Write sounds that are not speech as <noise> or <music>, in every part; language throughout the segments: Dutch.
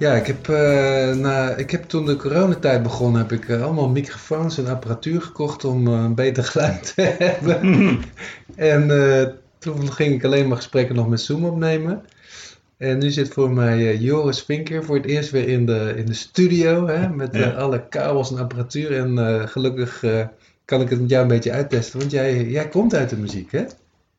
Ja, ik heb, eh, na, ik heb toen de coronatijd begon, heb ik eh, allemaal microfoons en apparatuur gekocht om eh, een beter geluid te <laughs> hebben. en toen ging ik alleen maar gesprekken nog met Zoom opnemen. En nu zit voor mij Joris Vinker voor het eerst weer in de, in de studio, hè, met Ja. alle kabels en apparatuur. En gelukkig kan ik het met jou een beetje uittesten, want jij, jij komt uit de muziek, hè?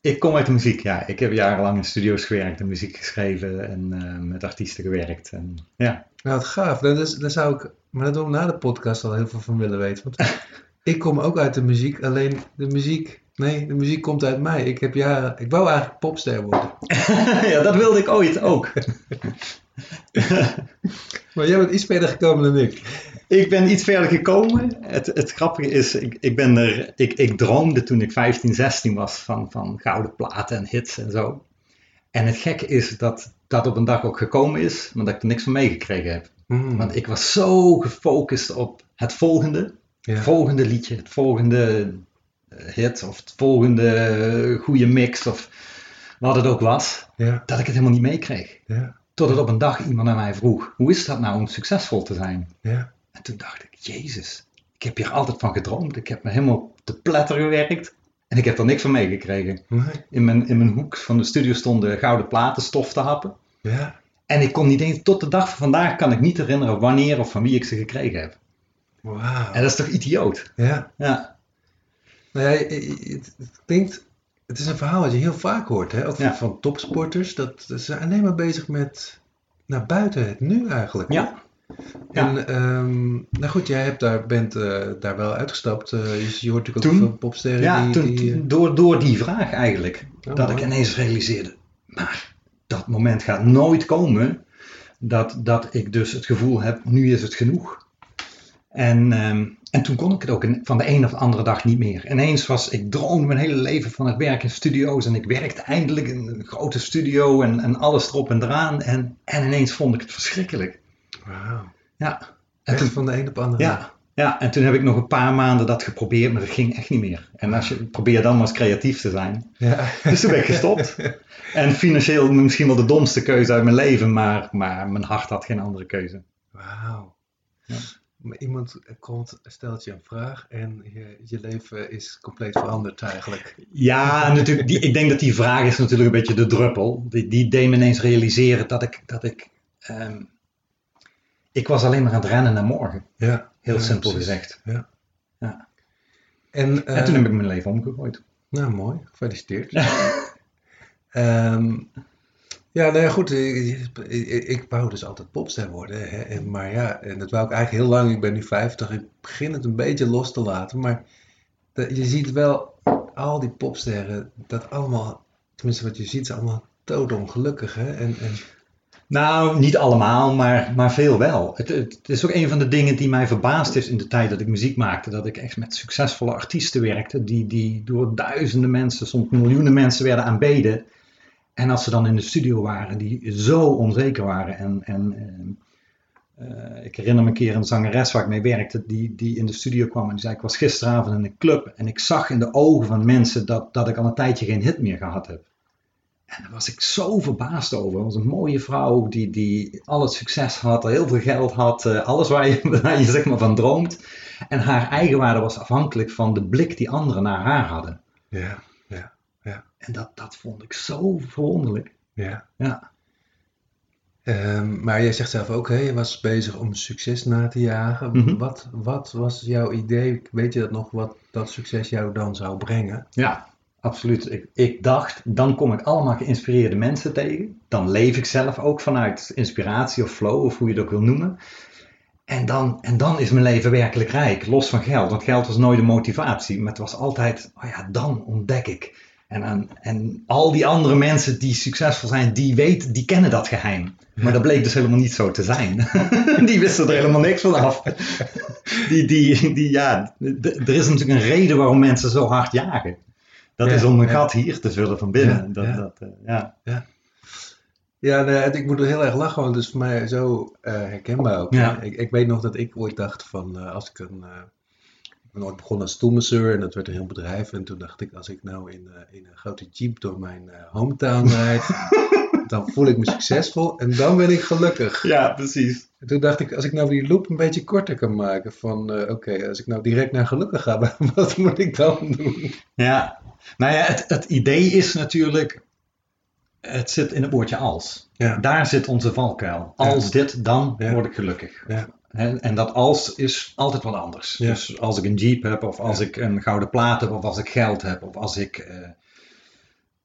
Ik kom uit de muziek, ja. Ik heb jarenlang in studio's gewerkt en muziek geschreven en eh, met artiesten gewerkt. En, ja. Nou, wat gaaf. Daar zou ik, maar daar doen we na de podcast al heel veel van willen weten. Want <laughs> ik kom ook uit de muziek, alleen de muziek, nee, de muziek komt uit mij. Ik heb jaren, ik wou eigenlijk popster worden. <laughs> ja, dat wilde ik ooit ook. <laughs> Maar jij bent iets verder gekomen dan ik. Ik ben iets verder gekomen. Het, het grappige is, ik, ik, ben er, ik, ik droomde toen ik 15, 16 was van, van gouden platen en hits en zo. En het gekke is dat dat op een dag ook gekomen is, maar dat ik er niks van meegekregen heb. Hmm. Want ik was zo gefocust op het volgende. Ja. Het volgende liedje, het volgende eh, hit of het volgende eh, goede mix of wat het ook was, Ja, dat ik het helemaal niet meekreeg. ja, Totdat op een dag iemand aan mij vroeg, hoe is dat nou om succesvol te zijn? ja. En toen dacht ik, jezus, ik heb hier altijd van gedroomd. Ik heb me helemaal op de pletter gewerkt en ik heb er niks van meegekregen. Nee. In mijn, in mijn hoek van de studio stonden gouden platen stof te happen. Ja, En ik kon niet eens, tot de dag van vandaag kan ik niet herinneren wanneer of van wie ik ze gekregen heb. wauw. En dat is toch idioot? Ja, Ja, nou ja, het, het klinkt, het is een verhaal wat je heel vaak hoort, hè? Ook van, Ja. van topsporters. Dat ze zijn alleen maar bezig met naar buiten het nu eigenlijk. ja. Ja. En ehm, nou goed, jij hebt daar, bent eh, daar wel uitgestapt. Eh, je, je hoort natuurlijk ook Toen? veel popsterren Ja, die... toen, die, eh, door, door die vraag eigenlijk. Oh, dat ik ineens realiseerde, maar dat moment gaat nooit komen. Dat, dat ik dus het gevoel heb, nu is het genoeg. En, ehm, en toen kon ik het ook van de een of de andere dag niet meer. Ineens was, ik droomde mijn hele leven van het werk in studio's. En ik werkte eindelijk in een grote studio en, en alles erop en eraan. En, en ineens vond ik het verschrikkelijk. Wauw. Ja. En toen, van de een op de andere. ja, ja, en toen heb ik nog een paar maanden dat geprobeerd, maar dat ging echt niet meer. En als je probeer dan maar eens creatief te zijn. Ja. Dus toen ben ik gestopt. <laughs> En financieel misschien wel de domste keuze uit mijn leven, maar, maar mijn hart had geen andere keuze. Wauw. Ja. Maar iemand komt, stelt je een vraag en je, je leven is compleet veranderd eigenlijk. Ja, natuurlijk, die, ik denk dat die vraag is natuurlijk een beetje de druppel. Die, die deed me ineens realiseren dat ik, dat ik, ehm, ik was alleen maar aan het rennen naar morgen. Ja. Heel Ja, simpel precies. gezegd. En, En eh, toen heb ik mijn leven omgegooid. Nou, mooi. Gefeliciteerd. <laughs> Ehm, ja, nou ja, goed. Ik, ik, ik wou dus altijd popster worden. Hè, en, maar ja, en dat wou ik eigenlijk heel lang. Ik ben nu 50. Ik begin het een beetje los te laten. Maar de- je ziet wel al die popsterren, dat allemaal, tenminste wat je ziet, is allemaal doodongelukkig. Hè? En, en, Nou, niet allemaal, maar, maar veel wel. Het, het, is ook een van de dingen die mij verbaasd is in de tijd dat ik muziek maakte. Dat ik echt met succesvolle artiesten werkte, die, die door duizenden mensen, soms miljoenen mensen werden aanbeden. En als ze dan in de studio waren, die zo onzeker waren. En, en ehm, eh, ik herinner me een keer een zangeres waar ik mee werkte, die, die in de studio kwam en die zei: Ik was gisteravond in een club en ik zag in de ogen van mensen dat, dat ik al een tijdje geen hit meer gehad heb. En daar was ik zo verbaasd over. Het was een mooie vrouw die, die al het succes had, heel veel geld had, eh, alles waar je, <laughs> waar je zeg maar van droomt. En haar eigenwaarde was afhankelijk van de blik die anderen naar haar hadden. ja, En dat, dat vond ik zo verwonderlijk. ja. Ja. Ehm, maar jij zegt zelf ook, hè, je was bezig om succes na te jagen. Mhm. Wat, wat was jouw idee? Weet je dat nog, wat dat succes jou dan zou brengen? Ja, absoluut. Ik, ik dacht, dan kom ik allemaal geïnspireerde mensen tegen. Dan leef ik zelf ook vanuit inspiratie of flow, of hoe je het ook wil noemen. En dan, en dan is mijn leven werkelijk rijk, los van geld. Want geld was nooit een motivatie, maar het was altijd, oh ja, dan ontdek ik. En, en, en al die andere mensen die succesvol zijn, die weten, die kennen dat geheim. Maar dat bleek dus helemaal niet zo te zijn. <laughs> die wisten er helemaal niks van af. die, die, die, ja, er is natuurlijk een reden waarom mensen zo hard jagen. Dat Ja, is om een ja. gat hier te vullen van binnen. Ja, dat, ja. Dat, eh, ja. Ja, nee, het- ik moet er heel erg lachen, want het is voor mij zo eh, herkenbaar ook. Ja. Ik, ik weet nog dat ik ooit dacht van, eh, als ik een... eh, ik ben ooit begonnen als stoelmasseur en dat werd een heel bedrijf. En toen dacht ik, als ik nou in, in een grote jeep door mijn hometown rijd, <laughs> dan voel ik me succesvol en dan ben ik gelukkig. ja, precies. En toen dacht ik, als ik nou die loop een beetje korter kan maken van, eh, oké, als ik nou direct naar gelukkig ga, <laughs> wat moet ik dan doen? Ja, nou ja, het, het idee is natuurlijk, het zit in het woordje als. Ja. Daar zit onze valkuil. Als dit, dan Ja. word ik gelukkig. Ja. En, en dat als is altijd wat anders. Dus als ik een jeep heb, of als ik een gouden plaat heb, of als ik geld heb, of als ik... eh,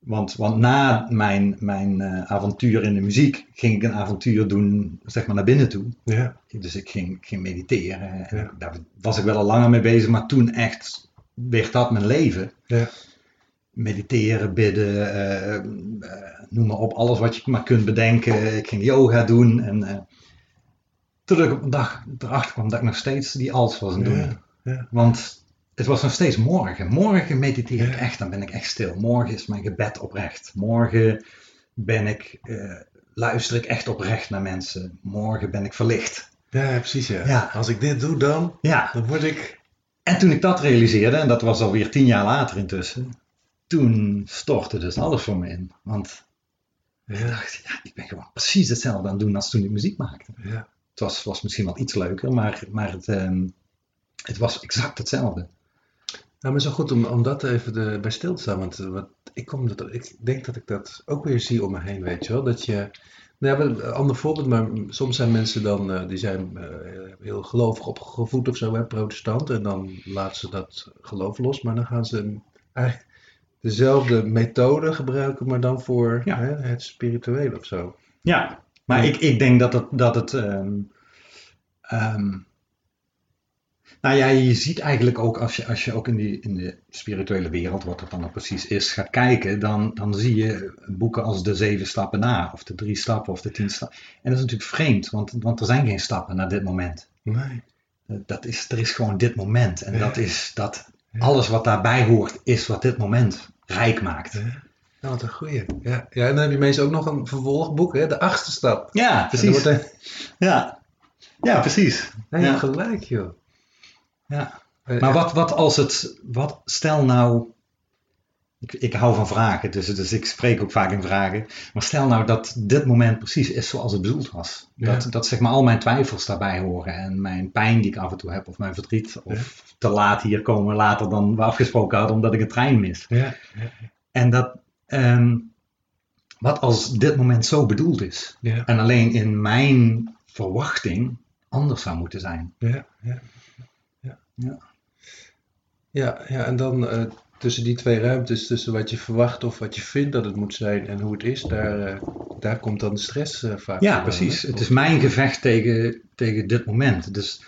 want, want na mijn, mijn eh, avontuur in de muziek ging ik een avontuur doen, zeg maar, naar binnen toe. Ja, Dus ik ging, ging mediteren. En Ja. Daar was ik wel al langer mee bezig, maar toen echt werd dat mijn leven. ja, Mediteren, bidden, eh, eh, noem maar op, alles wat je maar kunt bedenken. Ik ging yoga doen en toen ik op een dag erachter kwam dat ik nog steeds die als was aan het doen. Want het was nog steeds morgen. Morgen mediteer ik echt, dan ben ik echt stil. Morgen is mijn gebed oprecht. Morgen ben ik, eh, luister ik echt oprecht naar mensen. Morgen ben ik verlicht. Ja, precies ja. Ja. Als ik dit doe dan, Ja, dan word ik... En toen ik dat realiseerde, en dat was alweer tien jaar later intussen, toen stortte dus alles voor me in. Want ik dacht, ja, ik ben gewoon precies hetzelfde aan het doen als toen ik muziek maakte. ja. Het was, was misschien wel iets leuker, maar, maar het, ehm, het was exact hetzelfde. Nou, maar zo goed om, om dat even de, bij stil te staan. Want eh, wat, ik, kom dat, ik denk dat ik dat ook weer zie om me heen, weet je wel. Dat je, nou ja, een ander voorbeeld, maar soms zijn mensen dan, eh, die zijn eh, heel gelovig opgevoed of zo, hè, protestant. En dan laten ze dat geloof los, maar dan gaan ze eigenlijk dezelfde methode gebruiken, maar dan voor Ja. hè, het spirituele of zo. Ja, maar Ja. ik, ik denk dat het. Dat het ehm, ehm, nou ja, je ziet eigenlijk ook als je, als je ook in, die, in de spirituele wereld, wat dat dan ook precies is, gaat kijken, dan, dan zie je boeken als de zeven stappen na, of de drie stappen, of de tien stappen. En dat is natuurlijk vreemd, want, want er zijn geen stappen naar dit moment. Nee. Dat is, er is gewoon dit moment. En Ja. dat is dat Ja. alles wat daarbij hoort, is wat dit moment rijk maakt. Ja, Nou, wat een goeie. Ja. ja, en dan heb je meestal ook nog een vervolgboek, hè, de achtste stap. Ja, precies. Ja, ja precies. Ja, Ja. gelijk, joh. Ja. Eh, Maar wat, wat als het, wat, stel nou, ik, ik hou van vragen, dus, dus ik spreek ook vaak in vragen, maar stel nou dat dit moment precies is zoals het bedoeld was. Dat, Ja. dat zeg maar al mijn twijfels daarbij horen en mijn pijn die ik af en toe heb, of mijn verdriet, of te laat hier komen later dan we afgesproken hadden omdat ik een trein mis. Ja, En dat, ehm, wat als dit moment zo bedoeld is en alleen in mijn verwachting anders zou moeten zijn. ja, ja. Ja, Ja. ja, en dan eh, tussen die twee ruimtes, tussen wat je verwacht of wat je vindt dat het moet zijn en hoe het is, daar, eh, daar komt dan de stress eh, vaak Ja, precies. Het is mijn gevecht tegen, tegen dit moment. Dus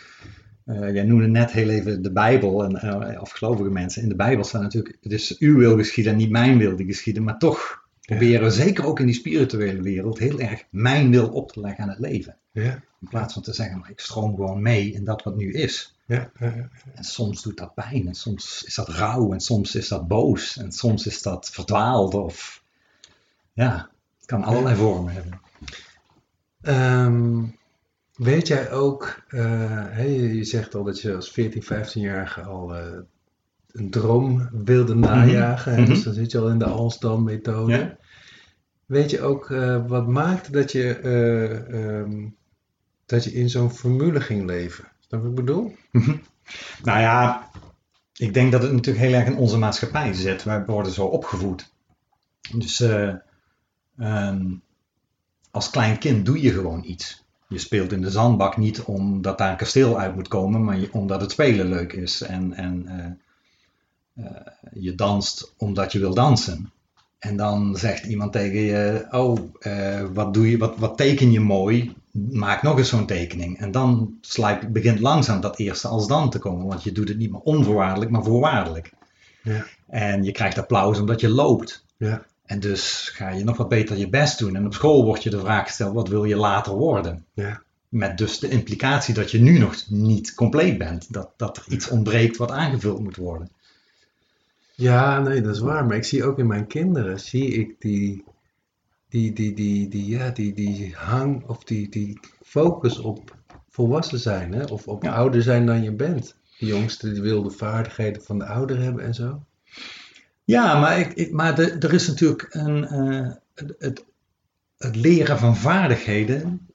jij noemde net heel even de Bijbel, en, of gelovige mensen. In de Bijbel staat natuurlijk, het is uw wil geschieden en niet mijn wil die geschieden. Maar toch proberen we, zeker ook in die spirituele wereld, heel erg mijn wil op te leggen aan het leven. Ja, In plaats van te zeggen, maar ik stroom gewoon mee in dat wat nu is. Ja, ja, ja. En soms doet dat pijn, en soms is dat rauw, en soms is dat boos, en soms is dat verdwaald. Of ja, het kan allerlei vormen hebben. Ehm, weet jij ook, eh, je zegt al dat je als 14, 15-jarige al eh, een droom wilde najagen, hè, Mhm. dus dan zit je al in de Alstom-methode. Ja. Weet je ook eh, wat maakte dat je, eh, ehm, dat je in zo'n formule ging leven? Wat ik bedoel? Mhm. Nou ja, ik denk dat het natuurlijk heel erg in onze maatschappij zit. Wij worden zo opgevoed. Dus eh, ehm, als klein kind doe je gewoon iets. Je speelt in de zandbak niet omdat daar een kasteel uit moet komen, maar omdat het spelen leuk is. En, en eh, eh, je danst omdat je wil dansen. En dan zegt iemand tegen je: Oh, wat, doe je, wat, wat teken je mooi? Maak nog eens zo'n tekening. En dan slijp, begint langzaam dat eerste als dan te komen, want je doet het niet meer onvoorwaardelijk, maar voorwaardelijk. Ja. En je krijgt applaus omdat je loopt. Ja. En dus ga je nog wat beter je best doen. En op school wordt je de vraag gesteld, wat wil je later worden? Ja. Met dus de implicatie dat je nu nog niet compleet bent. Dat, dat er iets ontbreekt wat aangevuld moet worden. Ja, nee, dat is waar. Maar ik zie ook in mijn kinderen, zie ik die, die, die, die, die, ja, die, die hang of die, die focus op volwassen zijn, hè? of op Ja. ouder zijn dan je bent. De jongste die wil de vaardigheden van de ouder hebben en zo. Ja, maar, ik, ik- maar de- er is natuurlijk een, eh, het, het, leren van vaardigheden,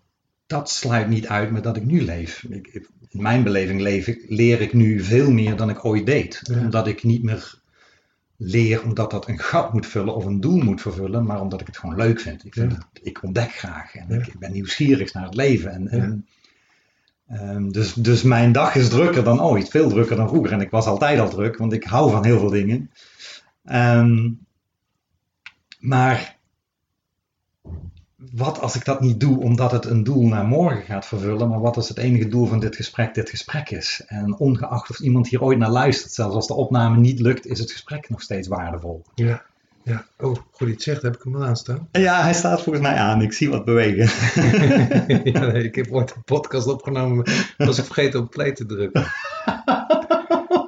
dat sluit niet uit met dat ik nu leef. Ik, ik- in mijn beleving leef ik, leer ik nu veel meer dan ik ooit deed. Ja. Omdat ik niet meer leer omdat dat een gat moet vullen of een doel moet vervullen, maar omdat ik het gewoon leuk vind. Ik, vind Ja. het- ik ontdek graag en Ja. ik, ik ben nieuwsgierig naar het leven. En, en, ehm, dus, dus mijn dag is drukker dan ooit, veel drukker dan vroeger. En ik was altijd al druk, want ik hou van heel veel dingen. Ehm, maar wat als ik dat niet doe omdat het een doel naar morgen gaat vervullen, maar wat als het enige doel van dit gesprek dit gesprek is? En ongeacht of iemand hier ooit naar luistert, zelfs als de opname niet lukt, is het gesprek nog steeds waardevol. Ja. ja. Oh, goed iets zegt, heb ik hem al aanstaan? Ja, hij staat volgens mij aan. Ik zie wat bewegen. <laughs> <laughs> ja, nee, ik heb ooit een podcast opgenomen, was ik vergeten op play te drukken. <laughs>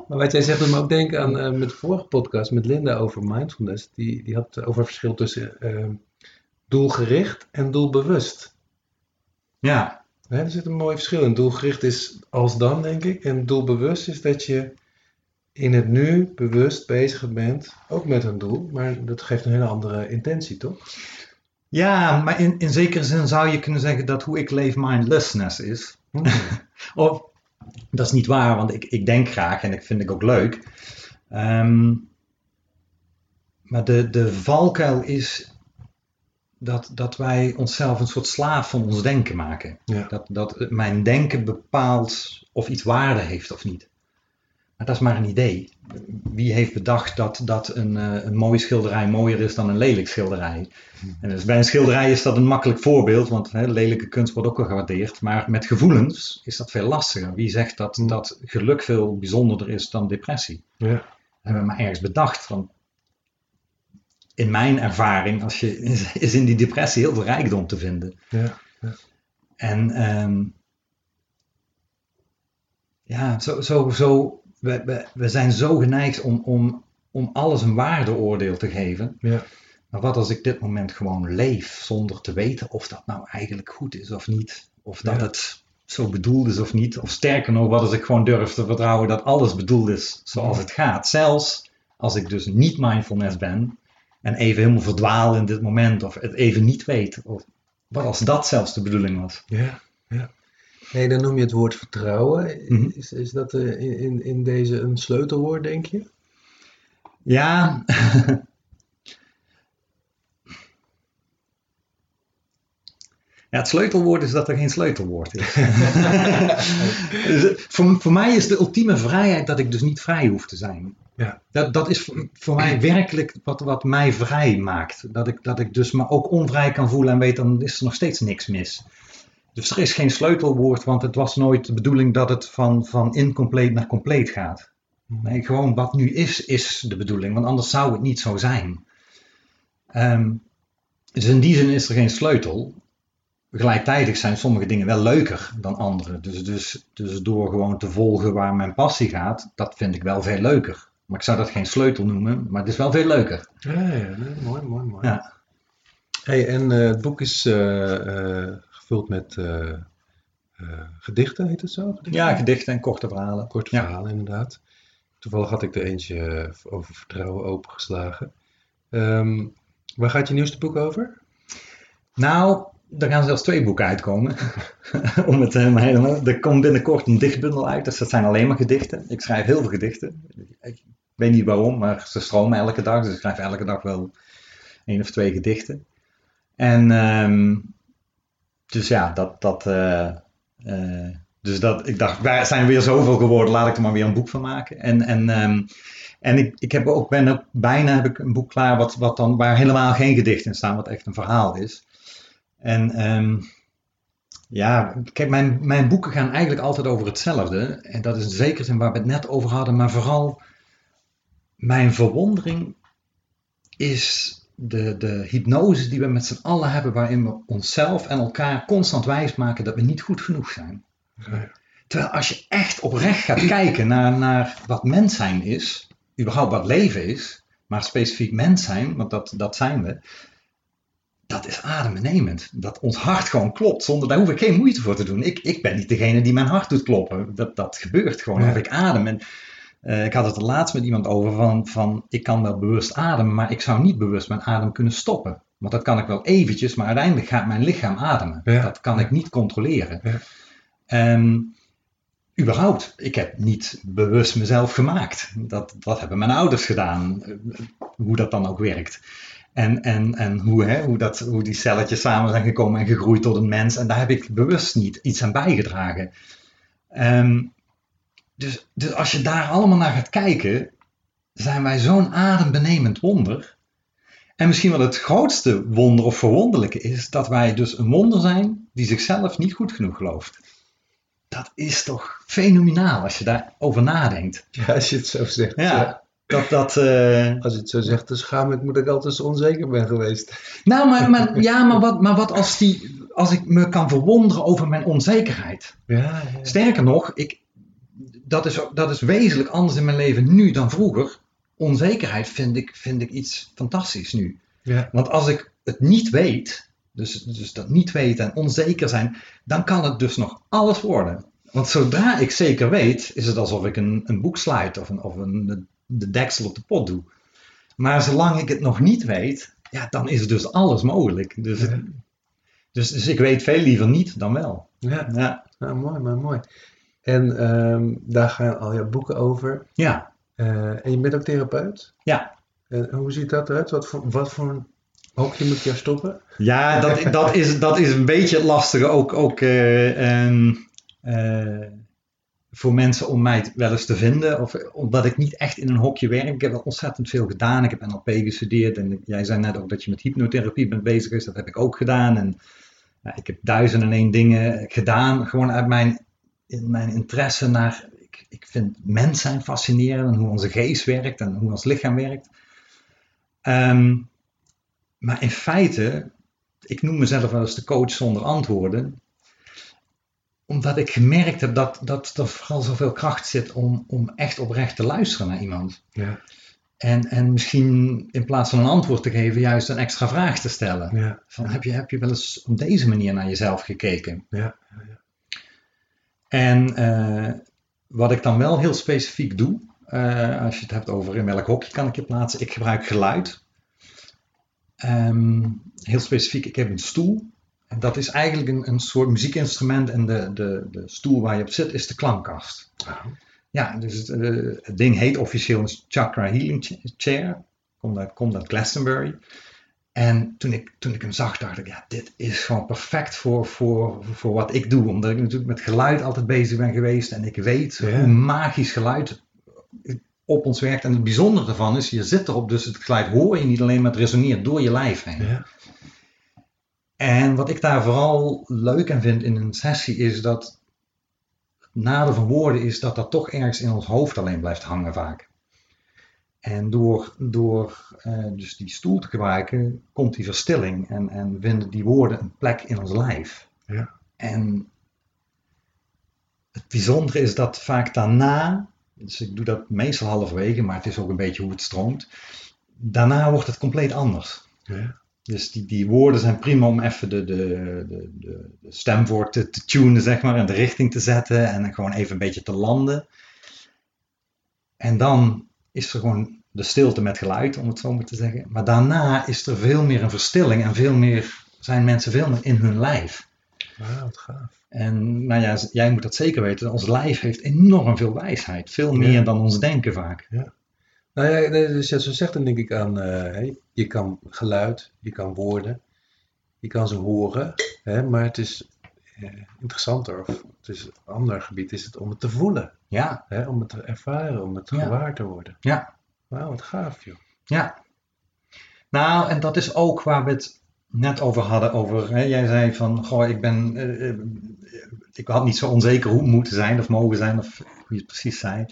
Maar wat jij zegt, doet me ook denken aan eh, met de vorige podcast met Linda over mindfulness. Die, die had over het verschil tussen eh, doelgericht en doelbewust. Ja, Hè, er zit een mooi verschil in. Doelgericht is als dan, denk ik. En doelbewust is dat je in het nu bewust bezig bent, ook met een doel. Maar dat geeft een hele andere intentie, toch? ja maar in, in zekere zin zou je kunnen zeggen dat hoe ik leef mindlessness is. Hmm. <laughs> Of, dat is niet waar, want ik, ik denk graag en ik vind ik ook leuk. Ehm, maar de, de valkuil is dat, dat wij onszelf een soort slaaf van ons denken maken. Ja. Dat, dat mijn denken bepaalt of iets waarde heeft of niet. Maar dat is maar een idee. Wie heeft bedacht dat, dat een, eh, een mooie schilderij mooier is dan een lelijk schilderij? En dus bij een schilderij is dat een makkelijk voorbeeld, want hè, lelijke kunst wordt ook wel gewaardeerd. Maar met gevoelens is dat veel lastiger. Wie zegt dat, Hmm. dat geluk veel bijzonderder is dan depressie? Ja. Dat hebben we maar ergens bedacht. Van, in mijn ervaring als je, is, in die depressie heel veel rijkdom te vinden. Ja. En ehm, ja, zo, zo, zo, we, we, we zijn zo geneigd om, om, om alles een waardeoordeel te geven. Ja. Maar wat als ik dit moment gewoon leef zonder te weten of dat nou eigenlijk goed is of niet? Of dat Ja. het zo bedoeld is of niet? Of sterker nog, wat als ik gewoon durf te vertrouwen dat alles bedoeld is zoals het gaat? Zelfs als ik dus niet mindfulness ben en even helemaal verdwaal in dit moment of het even niet weet. Of wat als dat zelfs de bedoeling was? Ja, ja. Nee, dan noem je het woord vertrouwen. Mhm. Is, is dat eh, in, in, in deze een sleutelwoord, denk je? Ja. <laughs> Ja, het sleutelwoord is dat er geen sleutelwoord is. <laughs> <laughs> Dus, eh, voor, voor mij is de ultieme vrijheid dat ik dus niet vrij hoef te zijn. Ja. Dat, dat is voor, mij werkelijk wat, wat mij vrij maakt. Dat ik, dat ik dus me ook onvrij kan voelen en weet, dan is er nog steeds niks mis. Dus er is geen sleutelwoord, want het was nooit de bedoeling dat het van, van incompleet naar compleet gaat. Nee, gewoon wat nu is, is de bedoeling, want anders zou het niet zo zijn. Ehm, dus in die zin is er geen sleutel. Gelijktijdig zijn sommige dingen wel leuker dan andere. Dus, dus, dus door gewoon te volgen waar mijn passie gaat, dat vind ik wel veel leuker. Maar ik zou dat geen sleutel noemen, maar het is wel veel leuker. Ja, mooi, mooi, mooi. Ja. Hey, en eh, het boek is eh, eh, gevuld met gedichten, heet het zo? Gedichten? Ja, gedichten en korte verhalen. Korte Ja. verhalen, inderdaad. Toevallig had ik er eentje over vertrouwen opengeslagen. Ehm, waar gaat je nieuwste boek over? Nou, er gaan zelfs twee boeken uitkomen. <laughs> Om het helemaal, helemaal. Er komt binnenkort een dichtbundel uit, dus dat zijn alleen maar gedichten. Ik schrijf heel veel gedichten. Ik weet niet waarom, maar ze stromen elke dag, dus ik schrijf elke dag wel één of twee gedichten. En ehm, dus ja, dat, dat, eh, eh, dus dat, ik dacht, wij zijn weer zoveel geworden, laat ik er maar weer een boek van maken. En, en, ehm, en ik, ik heb ook, ben bijna heb ik een boek klaar wat, wat dan, waar helemaal geen gedichten in staan, wat echt een verhaal is. En ehm, ja, kijk, mijn, mijn boeken gaan eigenlijk altijd over hetzelfde. En dat is in zekere zin waar we het net over hadden, maar vooral mijn verwondering is de, de hypnose die we met z'n allen hebben, waarin we onszelf en elkaar constant wijsmaken dat we niet goed genoeg zijn. Ja. Terwijl als je echt oprecht gaat kijken naar, naar wat mens zijn is, überhaupt wat leven is, maar specifiek mens zijn, want dat, dat zijn we, dat is adembenemend. Dat ons hart gewoon klopt, zonder daar hoef ik geen moeite voor te doen. Ik, ik ben niet degene die mijn hart doet kloppen. Dat, dat gebeurt gewoon als ik adem. En, eh, ik had het er laatst met iemand over van, van, ik kan wel bewust ademen, maar ik zou niet bewust mijn adem kunnen stoppen. Want dat kan ik wel eventjes, maar uiteindelijk gaat mijn lichaam ademen. Ja. Dat kan ik niet controleren. Ja. Ehm, überhaupt, ik heb niet bewust mezelf gemaakt. Dat, dat hebben mijn ouders gedaan, eh, hoe dat dan ook werkt. En, en, en hoe, hè, hoe, dat, hoe die celletjes samen zijn gekomen en gegroeid tot een mens. En daar heb ik bewust niet iets aan bijgedragen. Ehm, dus, dus als je daar allemaal naar gaat kijken, zijn wij zo'n adembenemend wonder. En misschien wel het grootste wonder of verwonderlijke is dat wij dus een wonder zijn die zichzelf niet goed genoeg gelooft. Dat is toch fenomenaal als je daarover nadenkt. Ja, als je het zo zegt. Ja, ja. Dat dat. eh, Als je het zo zegt, dan schaam ik me dat ik altijd zo onzeker ben geweest. Nou, maar, maar, ja, maar wat, maar wat als, die, als ik me kan verwonderen over mijn onzekerheid? Ja, ja. Sterker nog, ik, dat, is, dat is wezenlijk anders in mijn leven nu dan vroeger. Onzekerheid vind ik, vind ik iets fantastisch nu. ja. Want als ik het niet weet, dus, dus dat niet weten en onzeker zijn, dan kan het dus nog alles worden. Want zodra ik zeker weet, is het alsof ik een, een boek sluit of, een, of een, de deksel op de pot doe. Maar zolang ik het nog niet weet, ja, dan is dus alles mogelijk. Dus, Ja. dus, dus ik weet veel liever niet dan wel. ja. Ja, Nou, mooi, maar mooi. En ehm, daar gaan al jouw boeken over. ja, Eh, en je bent ook therapeut? ja. En hoe ziet dat eruit? Wat voor, wat voor een hokje moet jou stoppen? ja dat, dat, is, dat is een beetje het lastige ook, ook eh, ehm, eh, voor mensen om mij wel eens te vinden. Of, omdat ik niet echt in een hokje werk. Ik heb ontzettend veel gedaan. Ik heb NLP gestudeerd. En jij zei net ook dat je met hypnotherapie bent bezig geweest. Dat heb ik ook gedaan. En ja, ik heb duizend en één dingen gedaan. Gewoon uit mijn, in mijn interesse naar... Ik, ik vind mens zijn fascinerend. En hoe onze geest werkt. En hoe ons lichaam werkt. Ehm, maar in feite... Ik noem mezelf wel eens de coach zonder antwoorden omdat ik gemerkt heb dat, dat er vooral zoveel kracht zit om, om echt oprecht te luisteren naar iemand. Ja, En, en misschien in plaats van een antwoord te geven, juist een extra vraag te stellen. ja, Van, heb, je, heb je wel eens op deze manier naar jezelf gekeken? ja. En eh, wat ik dan wel heel specifiek doe, eh, als je het hebt over in welk hokje kan ik je plaatsen, ik gebruik geluid. Ehm, heel specifiek, ik heb een stoel. En dat is eigenlijk een, een soort muziekinstrument en de, de, de stoel waar je op zit is de klankkast. Oh, Ja, dus het, eh, het ding heet officieel een Chakra Healing Ch- Chair. Komt uit, komt uit Glastonbury. En toen ik, toen ik hem zag, dacht ik, ja, dit is gewoon perfect voor, voor, voor wat ik doe. Omdat ik natuurlijk met geluid altijd bezig ben geweest. En ik weet Ja. hoe magisch geluid op ons werkt. En het bijzondere ervan is, je zit erop, dus het geluid hoor je niet alleen, maar het resoneert door je lijf heen. ja. En wat ik daar vooral leuk aan vind in een sessie is dat het nadeel van woorden is dat dat toch ergens in ons hoofd alleen blijft hangen vaak. En door, door eh, dus die stoel te gebruiken, komt die verstilling en, en vinden die woorden een plek in ons lijf. Ja. En het bijzondere is dat vaak daarna, dus ik doe dat meestal halverwege, maar het is ook een beetje hoe het stroomt, daarna wordt het compleet anders. ja. Dus die, die woorden zijn prima om even de, de, de, de, stemwoord te, te tunen, zeg maar, en de richting te zetten en dan gewoon even een beetje te landen. En dan is er gewoon de stilte met geluid, om het zo maar te zeggen. Maar daarna is er veel meer een verstilling en veel meer, zijn mensen veel meer in hun lijf. Wauw, wat gaaf. En nou ja, jij moet dat zeker weten, ons lijf heeft enorm veel wijsheid. Veel meer Ja. dan ons denken vaak. Nou ja, nee, dus zo zegt dan denk ik aan, eh, je kan geluid, je kan woorden, je kan ze horen, hè, maar het is eh, interessanter, of het is een ander gebied, is het om het te voelen, Ja, hè, om het te ervaren, om het Ja. gewaar te worden. ja. Wauw, wat gaaf joh. Ja. Nou, en dat is ook waar we het net over hadden. Over, hè, jij zei van, goh, ik ben, eh, ik had niet zo onzeker hoe het moeten zijn of mogen zijn, of hoe je het precies zei.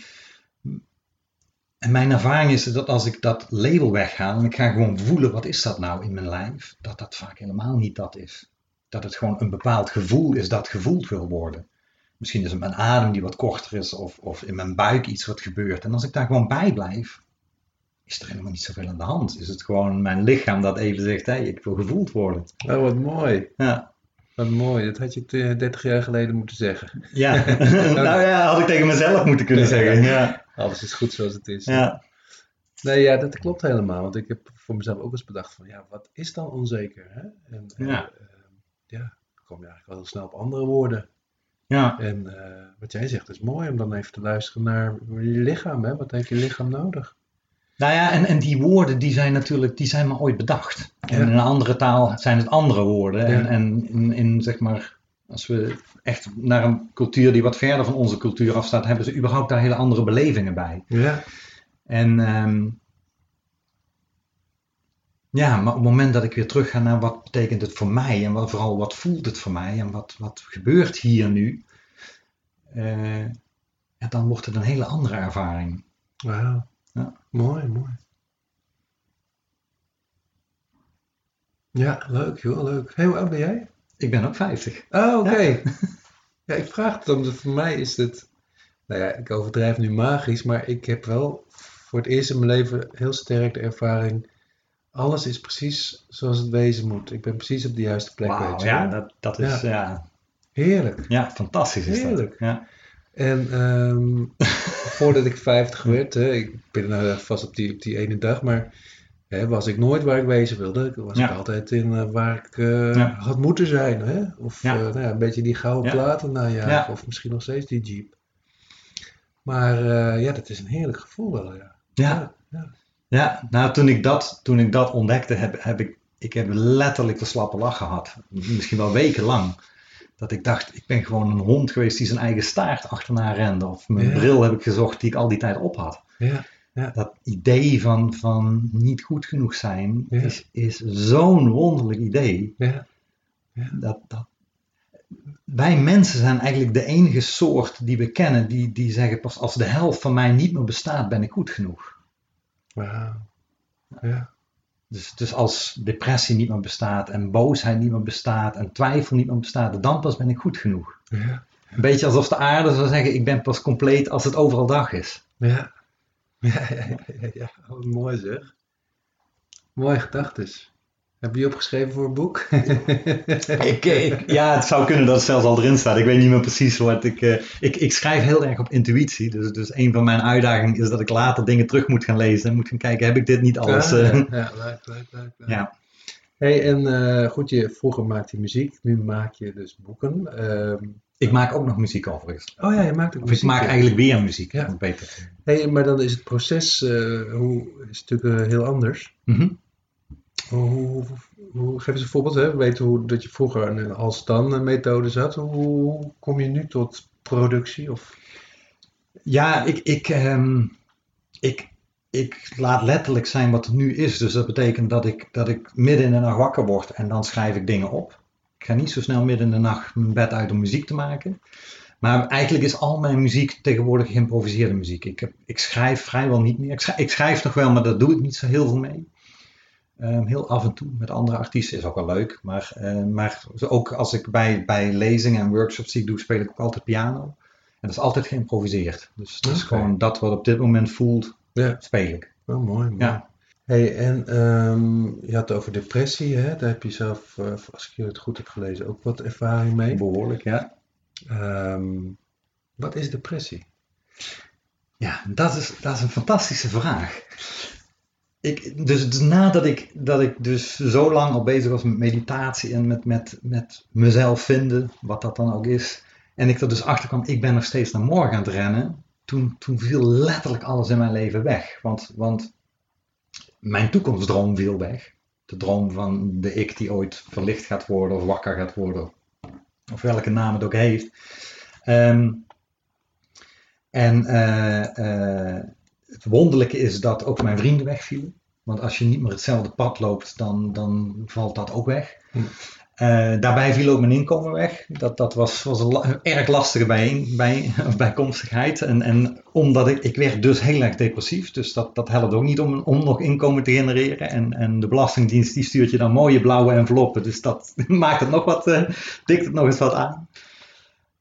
En mijn ervaring is dat als ik dat label weghaal en ik ga gewoon voelen wat is dat nou in mijn lijf, dat dat vaak helemaal niet dat is. Dat het gewoon een bepaald gevoel is dat gevoeld wil worden. Misschien is het mijn adem die wat korter is of, of in mijn buik iets wat gebeurt. En als ik daar gewoon bij blijf, is er helemaal niet zoveel aan de hand. Is het gewoon mijn lichaam dat even zegt, hé, hey, ik wil gevoeld worden. Oh, wat mooi. Ja. Wat mooi. Dat had je t- 30 jaar geleden moeten zeggen. Ja, <laughs> nou ja, had ik tegen mezelf moeten kunnen zeggen. Ja. Alles is goed zoals het is. Ja. Nee, ja, dat klopt helemaal. Want ik heb voor mezelf ook eens bedacht van, ja, wat is dan onzeker? Hè? En, en, Ja. eh, ja, dan kom je eigenlijk wel heel snel op andere woorden. Ja. En eh, wat jij zegt is mooi om dan even te luisteren naar je lichaam. Hè? Wat heeft je lichaam nodig? Nou ja, en, en die woorden die zijn natuurlijk, die zijn maar ooit bedacht. En Ja. in een andere taal zijn het andere woorden. En, en in, in zeg maar, als we echt naar een cultuur die wat verder van onze cultuur afstaat, hebben ze überhaupt daar hele andere belevingen bij. Ja, En ehm, ja, maar op het moment dat ik weer terug ga naar wat betekent het voor mij en wat, vooral wat voelt het voor mij en wat, wat gebeurt hier nu, eh, ja, dan wordt het een hele andere ervaring. wauw. Ja. Mooi, mooi. Ja, leuk joh, leuk. Hey, hoe oud ben jij? Ik ben ook 50. Oh, oké. <laughs> Ja. ik vraag het omdat voor mij is het, nou ja, ik overdrijf nu magisch, maar ik heb wel voor het eerst in mijn leven heel sterk de ervaring, alles is precies zoals het wezen moet. Ik ben precies op de juiste plek, weet je ja, dat, dat is Ja. ja. Heerlijk. Ja, fantastisch is Heerlijk. dat. Ja. En ehm, voordat ik 50 werd, hè, ik ben nou vast op die, op die ene dag, maar hè, was ik nooit waar ik wezen wilde. Ik was Ja. ik altijd in eh, waar ik eh, Ja. had moeten zijn. Hè? Of Ja. eh, nou ja, een beetje die gouden platen najagen, Ja. of misschien nog steeds die Jeep. Maar ja, dat is een heerlijk gevoel wel, ja. Ja. ja. ja, nou toen ik dat, toen ik dat ontdekte, heb, heb ik, ik heb letterlijk de slappe lach gehad. Misschien wel wekenlang. Dat ik dacht, ik ben gewoon een hond geweest die zijn eigen staart achterna rende. Of mijn bril heb ik gezocht die ik al die tijd op had. Ja. Dat idee van, van niet goed genoeg zijn Ja. is, is zo'n wonderlijk idee. Ja. Dat, dat, wij mensen zijn eigenlijk de enige soort die we kennen die, die zeggen pas als de helft van mij niet meer bestaat ben ik goed genoeg. Wauw. Ja. Dus, dus als depressie niet meer bestaat en boosheid niet meer bestaat en twijfel niet meer bestaat, dan pas ben ik goed genoeg. Ja. Een beetje alsof de aarde zou zeggen ik ben pas compleet als het overal dag is. Ja. <laughs> Ja, ja, ja, ja, ja. Wat mooi zeg. Mooie gedachtes. Heb je die opgeschreven voor een boek? <laughs> Ik, ik- ja, het zou kunnen dat het zelfs al erin staat. Ik weet niet meer precies wat ik. eh, ik, ik schrijf heel erg op intuïtie. Dus, dus een van mijn uitdagingen is dat ik later dingen terug moet gaan lezen en moet gaan kijken: heb ik dit niet alles? Eh, ja, ja, leuk, leuk, leuk, leuk. ja. Hey, en eh, goed, je, vroeger maakte je muziek, nu maak je dus boeken. Ehm, Ik maak ook nog muziek overigens. oh ja, je maakt ook Of ik muziek. maak ja. eigenlijk weer muziek. Ja. Beter. Hey, maar dan is het proces eh, hoe, is natuurlijk eh, heel anders. Mhm. Hoe, hoe, hoe- geef eens een voorbeeld, hè? We weten hoe, dat je vroeger een als-dan methode zat. Hoe, kom je nu tot productie? Of... Ja, ik, ik, ehm, ik, ik laat letterlijk zijn wat het nu is. Dus dat betekent dat ik, dat ik midden in de nacht wakker word en dan schrijf ik dingen op. Ik ga niet zo snel midden in de nacht mijn bed uit om muziek te maken. Maar eigenlijk is al mijn muziek tegenwoordig geïmproviseerde muziek. Ik, heb, ik schrijf vrijwel niet meer. Ik schrijf, ik schrijf nog wel, maar daar doe ik niet zo heel veel mee. Ehm, heel af en toe met andere artiesten is ook wel leuk. Maar, eh, maar ook als ik bij, bij lezingen en workshops die ik doe, speel ik ook altijd piano. En dat is altijd geïmproviseerd. Dus het is gewoon dat wat op dit moment voelt, Ja, speel ik. oh, mooi. mooi. Ja. Hey, en ehm, je had het over depressie, hè? Daar heb je zelf, eh, als ik het goed heb gelezen, ook wat ervaring mee. Behoorlijk, ja. Ehm, wat is depressie? Ja, dat is, dat is een fantastische vraag. Ik, dus, dus nadat ik, dat ik dus zo lang al bezig was met meditatie en met, met, met mezelf vinden, wat dat dan ook is, en ik er dus achter kwam, ik ben nog steeds naar morgen aan het rennen, toen, toen viel letterlijk alles in mijn leven weg. Want, want mijn toekomstdroom viel weg. De droom van de ik die ooit verlicht gaat worden of wakker gaat worden, of welke naam het ook heeft. Ehm, en eh, eh, het wonderlijke is dat ook mijn vrienden wegvielen. Want als je niet meer hetzelfde pad loopt, dan, dan valt dat ook weg. Hm. Eh, daarbij viel ook mijn inkomen weg. Dat, dat was, was een erg lastige bij, bij, <laughs> bijkomstigheid. En, en omdat ik, ik werd dus heel erg depressief. Dus dat, dat helpt ook niet om, om nog inkomen te genereren. En, en de Belastingdienst die stuurt je dan mooie blauwe enveloppen. Dus dat <laughs> maakt het nog wat, eh, dikt het nog eens wat aan.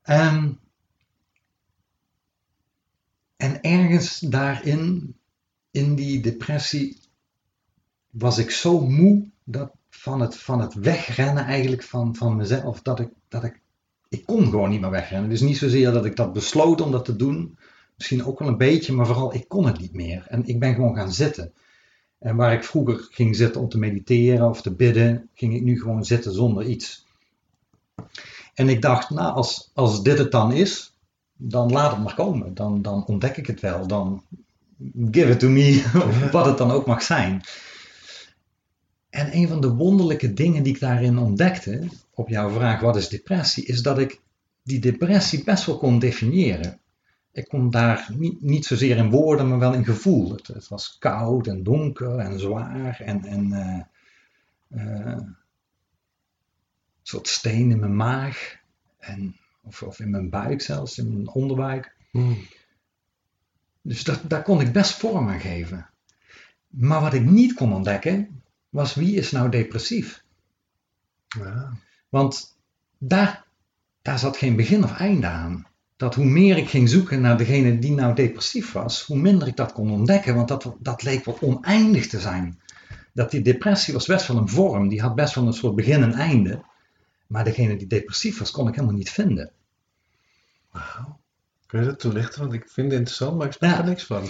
Ehm, en ergens daarin, in die depressie, was ik zo moe dat van, het, van het wegrennen eigenlijk van, van mezelf, dat ik, dat ik, ik kon gewoon niet meer wegrennen. Dus niet zozeer dat ik dat besloot om dat te doen, misschien ook wel een beetje, maar vooral ik kon het niet meer. En ik ben gewoon gaan zitten. En waar ik vroeger ging zitten om te mediteren of te bidden, ging ik nu gewoon zitten zonder iets. En ik dacht, nou, als, als dit het dan is, dan laat het maar komen. Dan, dan ontdek ik het wel. Dan give it to me, <laughs> wat het dan ook mag zijn. En een van de wonderlijke dingen die ik daarin ontdekte, op jouw vraag wat is depressie, is dat ik die depressie best wel kon definiëren. Ik kon daar niet, niet zozeer in woorden, maar wel in gevoel. Het, het was koud en donker en zwaar en, en eh, eh, een soort steen in mijn maag. En, of, of in mijn buik zelfs, in mijn onderbuik. Hmm. Dus dat, daar kon ik best vorm aan geven. Maar wat ik niet kon ontdekken, was wie is nou depressief? Ja. Want daar, daar zat geen begin of einde aan. Dat hoe meer ik ging zoeken naar degene die nou depressief was, hoe minder ik dat kon ontdekken, want dat, dat leek wel oneindig te zijn. Dat die depressie was best wel een vorm, die had best wel een soort begin en einde. Maar degene die depressief was, kon ik helemaal niet vinden. Wauw. Kun je dat toelichten? Want ik vind het interessant, maar ik snap Ja. er niks van.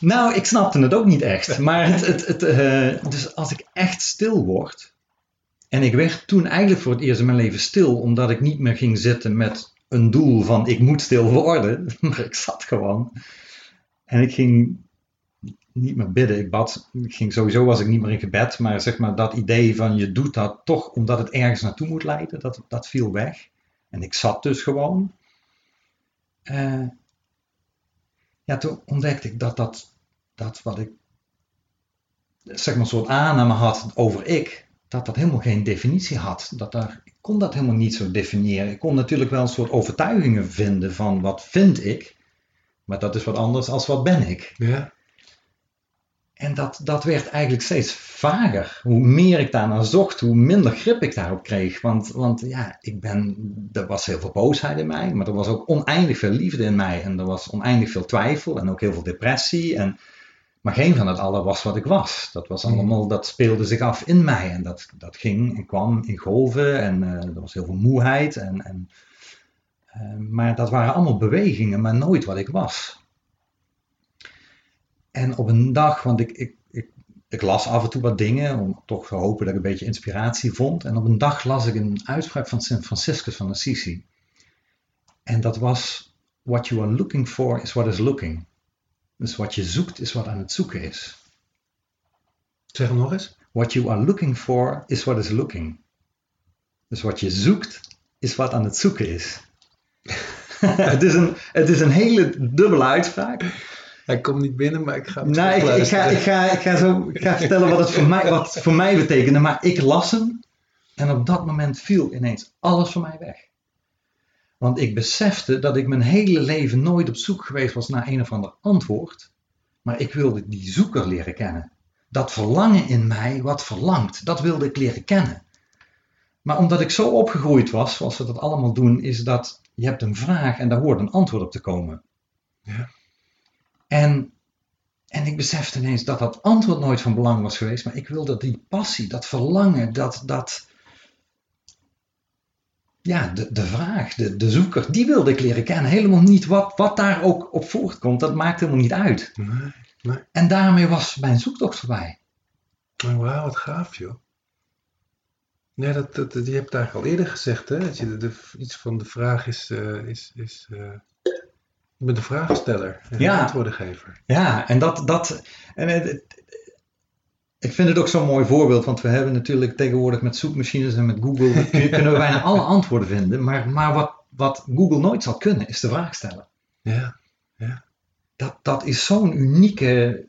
Nou, ik snapte het ook niet echt. Maar het, het, het, eh, dus als ik echt stil word. En ik werd toen eigenlijk voor het eerst in mijn leven stil, omdat ik niet meer ging zitten met een doel van ik moet stil worden. <laughs> Maar ik zat gewoon. En ik ging niet meer bidden. Ik bad. Ik ging sowieso was ik niet meer in gebed. Maar zeg maar dat idee van je doet dat toch omdat het ergens naartoe moet leiden, dat, dat viel weg. En ik zat dus gewoon. Eh, ja, toen ontdekte ik dat dat, dat wat ik, zeg maar, een soort aanname had over ik, dat dat helemaal geen definitie had. Dat daar, ik kon dat helemaal niet zo definiëren. Ik kon natuurlijk wel een soort overtuigingen vinden van wat vind ik, maar dat is wat anders dan wat ben ik. Ja. En dat, dat werd eigenlijk steeds vager. Hoe meer ik daarnaar zocht, hoe minder grip ik daarop kreeg. Want, want ja, ik ben, er was heel veel boosheid in mij, maar er was ook oneindig veel liefde in mij. En er was oneindig veel twijfel en ook heel veel depressie. En, maar geen van het alle was wat ik was. Dat, was allemaal, dat speelde zich af in mij. En dat, dat ging en kwam in golven. En eh, er was heel veel moeheid. En, en, eh, maar dat waren allemaal bewegingen, maar nooit wat ik was. En op een dag, want ik, ik, ik, ik las af en toe wat dingen om toch te hopen dat ik een beetje inspiratie vond. En op een dag las ik een uitspraak van Sint Franciscus van Assisi. En dat was: What you are looking for is what is looking. Dus wat je zoekt is wat aan het zoeken is. Zeg hem nog eens. What you are looking for is what is looking. Dus wat je zoekt is wat aan het zoeken is. <laughs> het, is een, het is een hele dubbele uitspraak. Hij komt niet binnen, maar ik ga hem Nou, ik, ik, ga, ik, ga, ik, ga zo, ik ga vertellen wat het voor mij, wat het voor mij betekende. Maar ik las hem en op dat moment viel ineens alles voor mij weg. Want ik besefte dat ik mijn hele leven nooit op zoek geweest was naar een of ander antwoord. Maar ik wilde die zoeker leren kennen. Dat verlangen in mij wat verlangt, dat wilde ik leren kennen. Maar omdat ik zo opgegroeid was, zoals we dat allemaal doen, is dat je hebt een vraag en daar hoort een antwoord op te komen. Ja. En, en ik besefte ineens dat dat antwoord nooit van belang was geweest, maar ik wilde die passie, dat verlangen, dat, dat ja, de, de vraag, de, de zoeker, die wilde ik leren kennen. Helemaal niet wat, wat daar ook op voortkomt, dat maakt helemaal niet uit. Nee. En daarmee was mijn zoektocht voorbij. Oh, Wauw, wat gaaf joh. Nee, dat, dat, dat- je hebt het eigenlijk al eerder gezegd, hè? Dat je de, de- iets van de vraag is, eh, is, is eh, je bent de vraagsteller en Ja. de antwoordengever. Ja, en dat, dat en het, het- ik vind het ook zo'n mooi voorbeeld, want we hebben natuurlijk tegenwoordig met zoekmachines en met Google, kun- kunnen we bijna alle antwoorden vinden, maar, maar wat, wat Google nooit zal kunnen, is de vraag stellen. Ja, Dat, dat is zo'n unieke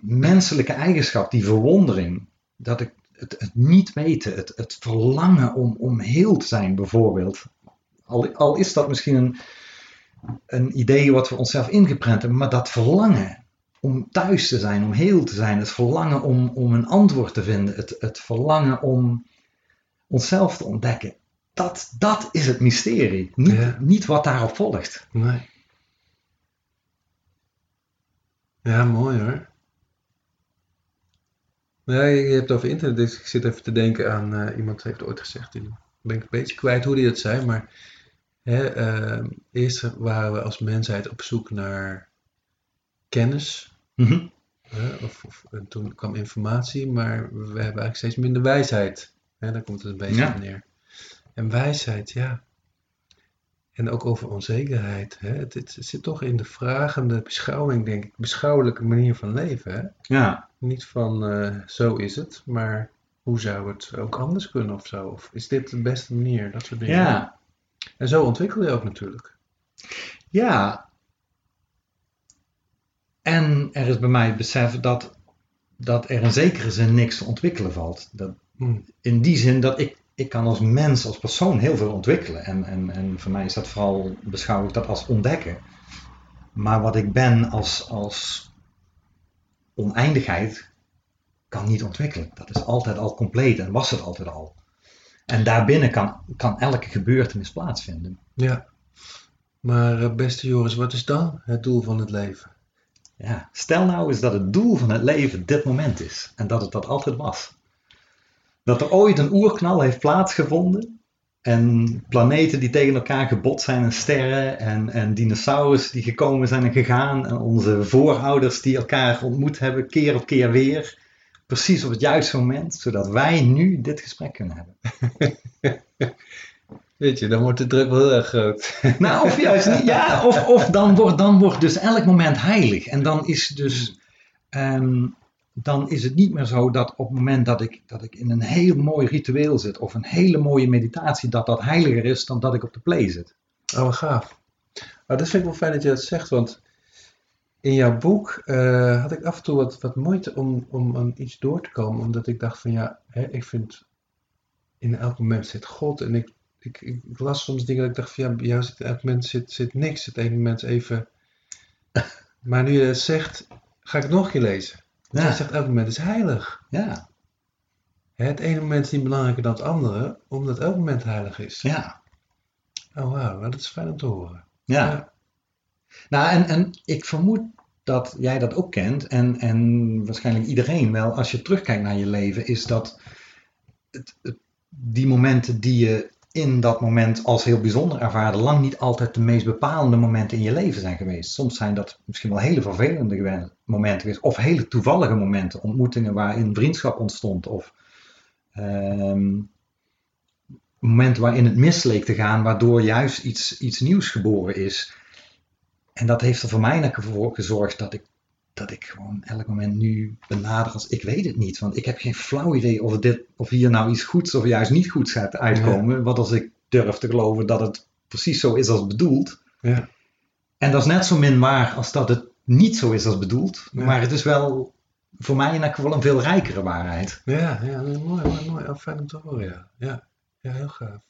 menselijke eigenschap, die verwondering, dat ik het, het niet weten, het, het verlangen om, om heel te zijn bijvoorbeeld. Al, al is dat misschien een, een idee wat we onszelf ingeprent hebben, maar dat verlangen om thuis te zijn, om heel te zijn, het verlangen om, om een antwoord te vinden, het, het verlangen om onszelf te ontdekken, dat, dat is het mysterie. Niet, Ja. niet wat daarop volgt. Nee. Ja, mooi hoor. Ja, je, hebt het over internet, dus ik zit even te denken aan, eh, iemand heeft ooit gezegd, en ben ik een beetje kwijt hoe die dat zei, maar hè, ehm, eerst waren we als mensheid op zoek naar kennis, Mhm. hè, of, of, en toen kwam informatie, maar we hebben eigenlijk steeds minder wijsheid. Hè, daar komt het een beetje Ja. op neer. En wijsheid, ja. En ook over onzekerheid. Hè? Het, het zit toch in de vragende beschouwing, denk ik. Beschouwelijke manier van leven. Hè? Ja, Niet van eh, zo is het, maar hoe zou het ook anders kunnen of zo? Of is dit de beste manier? Dat soort dingen. ja, En zo ontwikkel je ook natuurlijk. ja. En er is bij mij het besef dat, dat er in zekere zin niks te ontwikkelen valt. Dat, Hm. in die zin dat ik, ik kan als mens, als persoon heel veel ontwikkelen. En, en, en voor mij is dat vooral, beschouw ik dat als ontdekken. Maar wat ik ben als, als oneindigheid, kan niet ontwikkelen. Dat is altijd al compleet en was het altijd al. En daarbinnen kan, kan elke gebeurtenis plaatsvinden. Ja. Maar eh, beste Joris, wat is dan het doel van het leven? Ja, stel nou eens dat het doel van het leven dit moment is en dat het dat altijd was. Dat er ooit een oerknal heeft plaatsgevonden en planeten die tegen elkaar gebotst zijn en sterren en, en dinosaurussen die gekomen zijn en gegaan en onze voorouders die elkaar ontmoet hebben keer op keer weer. Precies op het juiste moment, zodat wij nu dit gesprek kunnen hebben. <laughs> Weet je, dan wordt de druk wel heel erg groot. <laughs> Nou, of juist niet. Ja, of, of dan, wordt, dan wordt dus elk moment heilig. En dan is dus. ehm, dan is het niet meer zo dat op het moment dat ik, dat ik in een heel mooi ritueel zit. of een hele mooie meditatie. dat dat heiliger is dan dat ik op de play zit. Oh, wat gaaf. Maar dat vind ik wel fijn dat je dat zegt, want in jouw boek eh, had ik af en toe wat, wat moeite om, om aan iets door te komen, omdat ik dacht van ja, hè, ik vind in elk moment zit God en ik, ik, ik, las soms dingen dat ik dacht van ja, bij jou zit in elk moment zit, zit niks, het ene moment even. <laughs> Maar nu je het zegt, ga ik het nog een keer lezen. Want Ja. hij zegt elk moment is heilig. Ja, Het ene moment is niet belangrijker dan het andere, omdat elk moment heilig is. ja, Oh wauw, nou, dat is fijn om te horen. ja. Ja. Nou, en, en ik vermoed dat jij dat ook kent. En, en waarschijnlijk iedereen wel. Als je terugkijkt naar je leven, is dat het, die momenten die je in dat moment als heel bijzonder ervaarde, lang niet altijd de meest bepalende momenten in je leven zijn geweest. Soms zijn dat misschien wel hele vervelende momenten geweest, of hele toevallige momenten, ontmoetingen waarin vriendschap ontstond, of ehm, momenten waarin het mis leek te gaan, waardoor juist iets, iets nieuws geboren is. En dat heeft er voor mij voor gezorgd dat ik, dat ik gewoon elk moment nu benader als ik weet het niet. Want ik heb geen flauw idee of, dit, of hier nou iets goeds of juist niet goeds gaat uitkomen. Wat als ik durf te geloven dat het precies zo is als bedoeld. Ja. En dat is net zo min waar als dat het niet zo is als bedoeld. Ja. Maar het is wel voor mij in elk geval een veel rijkere waarheid. Ja, ja, mooi, mooi, mooi. Oh, fijn om te horen, ja. Ja, ja heel gaaf.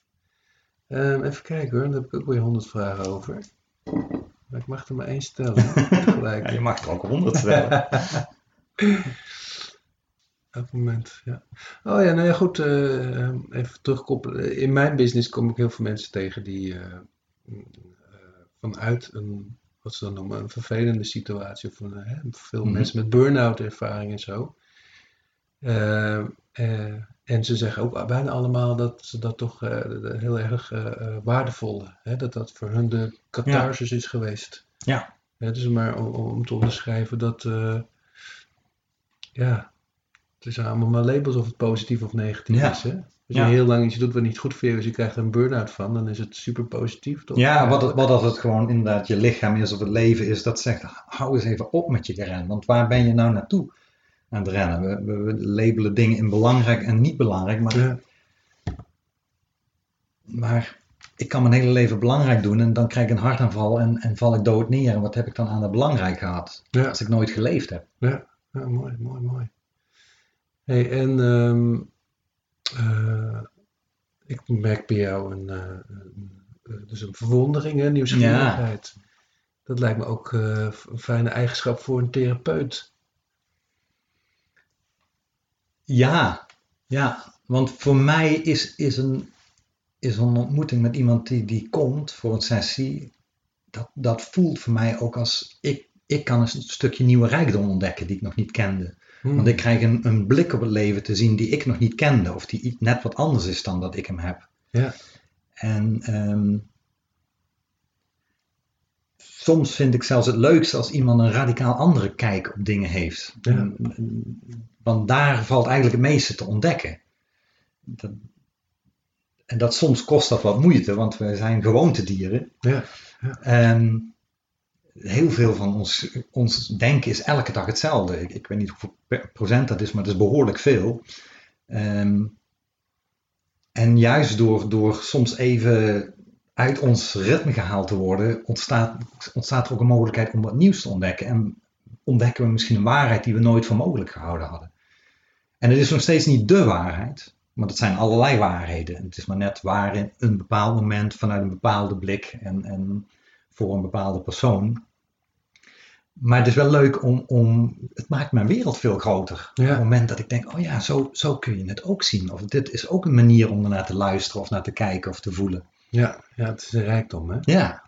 Ehm, even kijken hoor, daar heb ik ook weer honderd vragen over. Maar ik mag er maar één stellen. <laughs> Ja, je mag er ook honderd stellen. <laughs> Elk moment, ja. Oh ja, nou ja, goed, eh, ehm, even terugkoppelen. In mijn business kom ik heel veel mensen tegen die eh, eh, vanuit een, wat ze dan noemen, een vervelende situatie, of een, veel Mhm. mensen met burn-out ervaring en zo. Eh, en ze zeggen ook bijna allemaal dat ze dat toch eh, heel erg eh, waardevol, hè, dat dat voor hun de catharsis is geweest. Ja. Ja, het is maar om, om te onderschrijven dat, ja, het is allemaal maar labels of het positief of negatief Ja. is. Hè? Als Ja. je heel lang iets doet wat niet goed voor je is, je krijgt er een burn-out van, dan is het super positief, toch? Ja, wat, het- wat als het gewoon inderdaad je lichaam is of het leven is, dat zegt, hou eens even op met je rennen. Want waar ben je nou naartoe aan het rennen? We, labelen dingen in belangrijk en niet belangrijk, maar, Ja, maar ik kan mijn hele leven belangrijk doen en dan krijg ik een hartaanval en, en val ik dood neer. En wat heb ik dan aan dat belangrijk gehad? ja. Als ik nooit geleefd heb. Ja, ja, mooi, mooi, mooi. Hey, en ehm, eh, ik merk bij jou een, een- eh, dus een verwondering, hè, nieuwsgierigheid. Dat lijkt me ook een fijne eigenschap voor een therapeut. Ja, ja, want voor mij is, is, een, is een ontmoeting met iemand die, die komt voor een sessie, dat, dat voelt voor mij ook als ik, ik kan een stukje nieuwe rijkdom ontdekken die ik nog niet kende. Hmm. Want ik krijg een, een blik op het leven te zien die ik nog niet kende, of die net wat anders is dan dat ik hem heb. Ja. En ehm, soms vind ik zelfs het leukste als iemand een radicaal andere kijk op dingen heeft. Ja. En- Want daar valt eigenlijk het meeste te ontdekken. Dat, en dat soms kost dat wat moeite, want we zijn gewoontedieren. Ja, En heel veel van ons, ons denken is elke dag hetzelfde. Ik, ik weet niet hoeveel procent dat is, maar dat is behoorlijk veel. Ehm, en juist door, door soms even uit ons ritme gehaald te worden, ontstaat, ontstaat er ook een mogelijkheid om wat nieuws te ontdekken. En ontdekken we misschien een waarheid die we nooit voor mogelijk gehouden hadden. En het is nog steeds niet de waarheid, want het zijn allerlei waarheden. Het is maar net waar in een bepaald moment, vanuit een bepaalde blik en, en voor een bepaalde persoon. Maar het is wel leuk om, om het maakt mijn wereld veel groter. Ja. Op het moment dat ik denk, oh ja, zo, zo kun je het ook zien. Of dit is ook een manier om ernaar te luisteren of naar te kijken of te voelen. Ja, ja, het is een rijkdom, hè? Ja,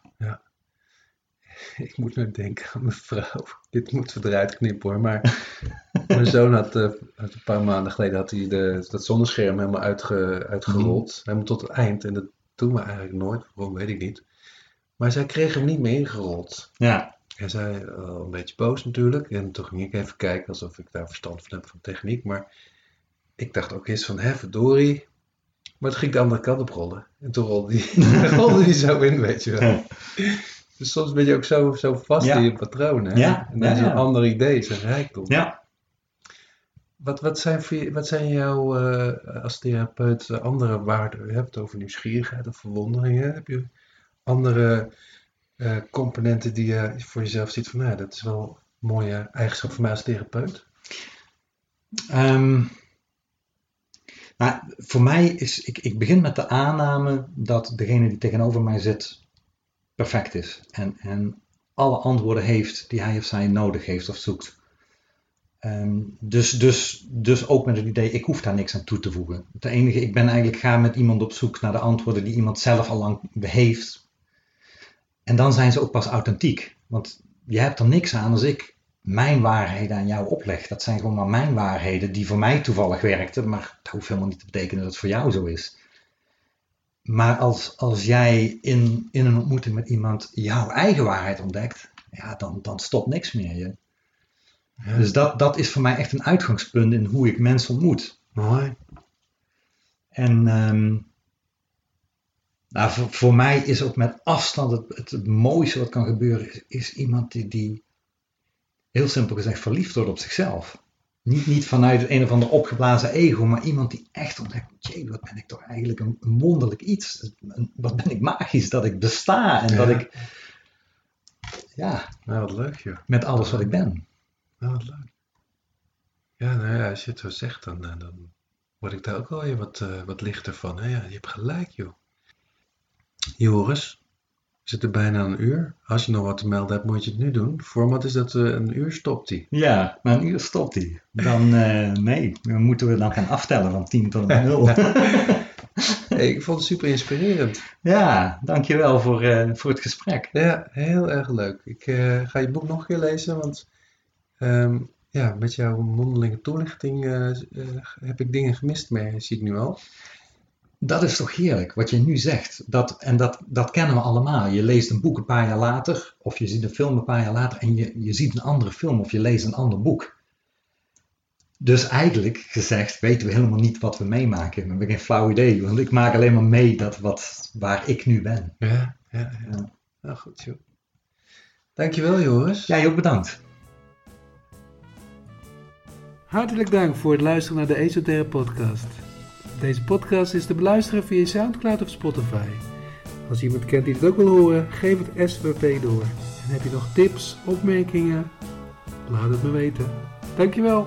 <laughs> Ik moet nu denken aan mijn vrouw. <laughs> Dit moeten we eruit knippen hoor. Maar <laughs> mijn zoon had, had een paar maanden geleden had hij de, dat zonnescherm helemaal uitge, uitgerold. Helemaal tot het eind. En dat doen we eigenlijk nooit. Waarom weet ik niet. Maar zij kreeg hem niet meer ingerold. ja, En zij eh, een beetje boos natuurlijk. En toen ging ik even kijken alsof ik daar verstand van heb van techniek. Maar ik dacht ook eens van, hè, verdorie. Maar toen ging de andere kant op rollen. En toen rolde die, <laughs> rolde die zo in, weet je wel. Dus soms ben je ook zo, zo vast in je patronen. Ja, En dan is een ander idee, is een rijkdom. ja. Wat, wat, zijn voor wat zijn jouw, eh, als therapeut, eh, andere waarden? Je hebt het over nieuwsgierigheid of verwondering. hè? Heb je andere eh, componenten die je voor jezelf ziet van, nou, dat is wel een mooie eigenschap voor mij als therapeut? Ehm, nou, voor mij is, ik, ik begin met de aanname dat degene die tegenover mij zit perfect is. En, en alle antwoorden heeft die hij of zij nodig heeft of zoekt. Ehm, dus, dus, dus ook met het idee, ik hoef daar niks aan toe te voegen. Het enige, ik ben eigenlijk ga met iemand op zoek naar de antwoorden die iemand zelf al lang heeft. En dan zijn ze ook pas authentiek. Want je hebt er niks aan als ik mijn waarheden aan jou opleg. Dat zijn gewoon maar mijn waarheden die voor mij toevallig werkten, maar dat hoeft helemaal niet te betekenen dat het voor jou zo is. Maar als, als jij in, in een ontmoeting met iemand jouw eigen waarheid ontdekt, ja, dan, dan stopt niks meer. Je. Ja, Dus dat, dat is voor mij echt een uitgangspunt in hoe ik mensen ontmoet. mooi. En ehm, nou, voor, voor mij is ook met afstand het, het, het mooiste wat kan gebeuren, is, is iemand die, die heel simpel gezegd verliefd wordt op zichzelf. Niet, niet vanuit een of ander opgeblazen ego, maar iemand die echt ontdekt, jee, wat ben ik toch eigenlijk een, een wonderlijk iets. Een- Wat ben ik magisch dat ik besta en dat ik, ja, Nou, wat leuk, joh. met alles wat ik ben. Nou, wat leuk. Ja, nou ja, als je het zo zegt, dan, eh, dan word ik daar ook wel weer wat, eh, wat lichter van. Hè? Ja, je hebt gelijk, joh. Joris, zitten bijna een uur. Als je nog wat te melden hebt, moet je het nu doen. Format is dat een uur stopt hij. Ja, maar een uur stopt hij. Dan, <laughs> eh, nee, dan moeten we dan gaan aftellen van 10 tot 0. <laughs> Hey, ik vond het super inspirerend. Ja, dankjewel voor, eh, voor het gesprek. Ja, heel erg leuk. Ik eh, ga je boek nog een keer lezen, want ehm, ja, met jouw mondelinge toelichting heb ik dingen gemist, maar zie ik nu al. Dat is toch heerlijk, wat je nu zegt. Dat, en dat, dat kennen we allemaal. Je leest een boek een paar jaar later, of je ziet een film een paar jaar later, en je, je ziet een andere film of je leest een ander boek. Dus eigenlijk gezegd weten we helemaal niet wat we meemaken. We hebben geen flauw idee, want ik maak alleen maar mee dat wat, waar ik nu ben. Ja, ja, ja. Ja. Nou goed, joh. Dankjewel, Joris. Jij ook bedankt. Hartelijk dank voor het luisteren naar de Esoterra podcast. Deze podcast is te beluisteren via Soundcloud of Spotify. Als iemand kent die het ook wil horen, geef het SVP door. En heb je nog tips, opmerkingen? Laat het me weten. Dankjewel.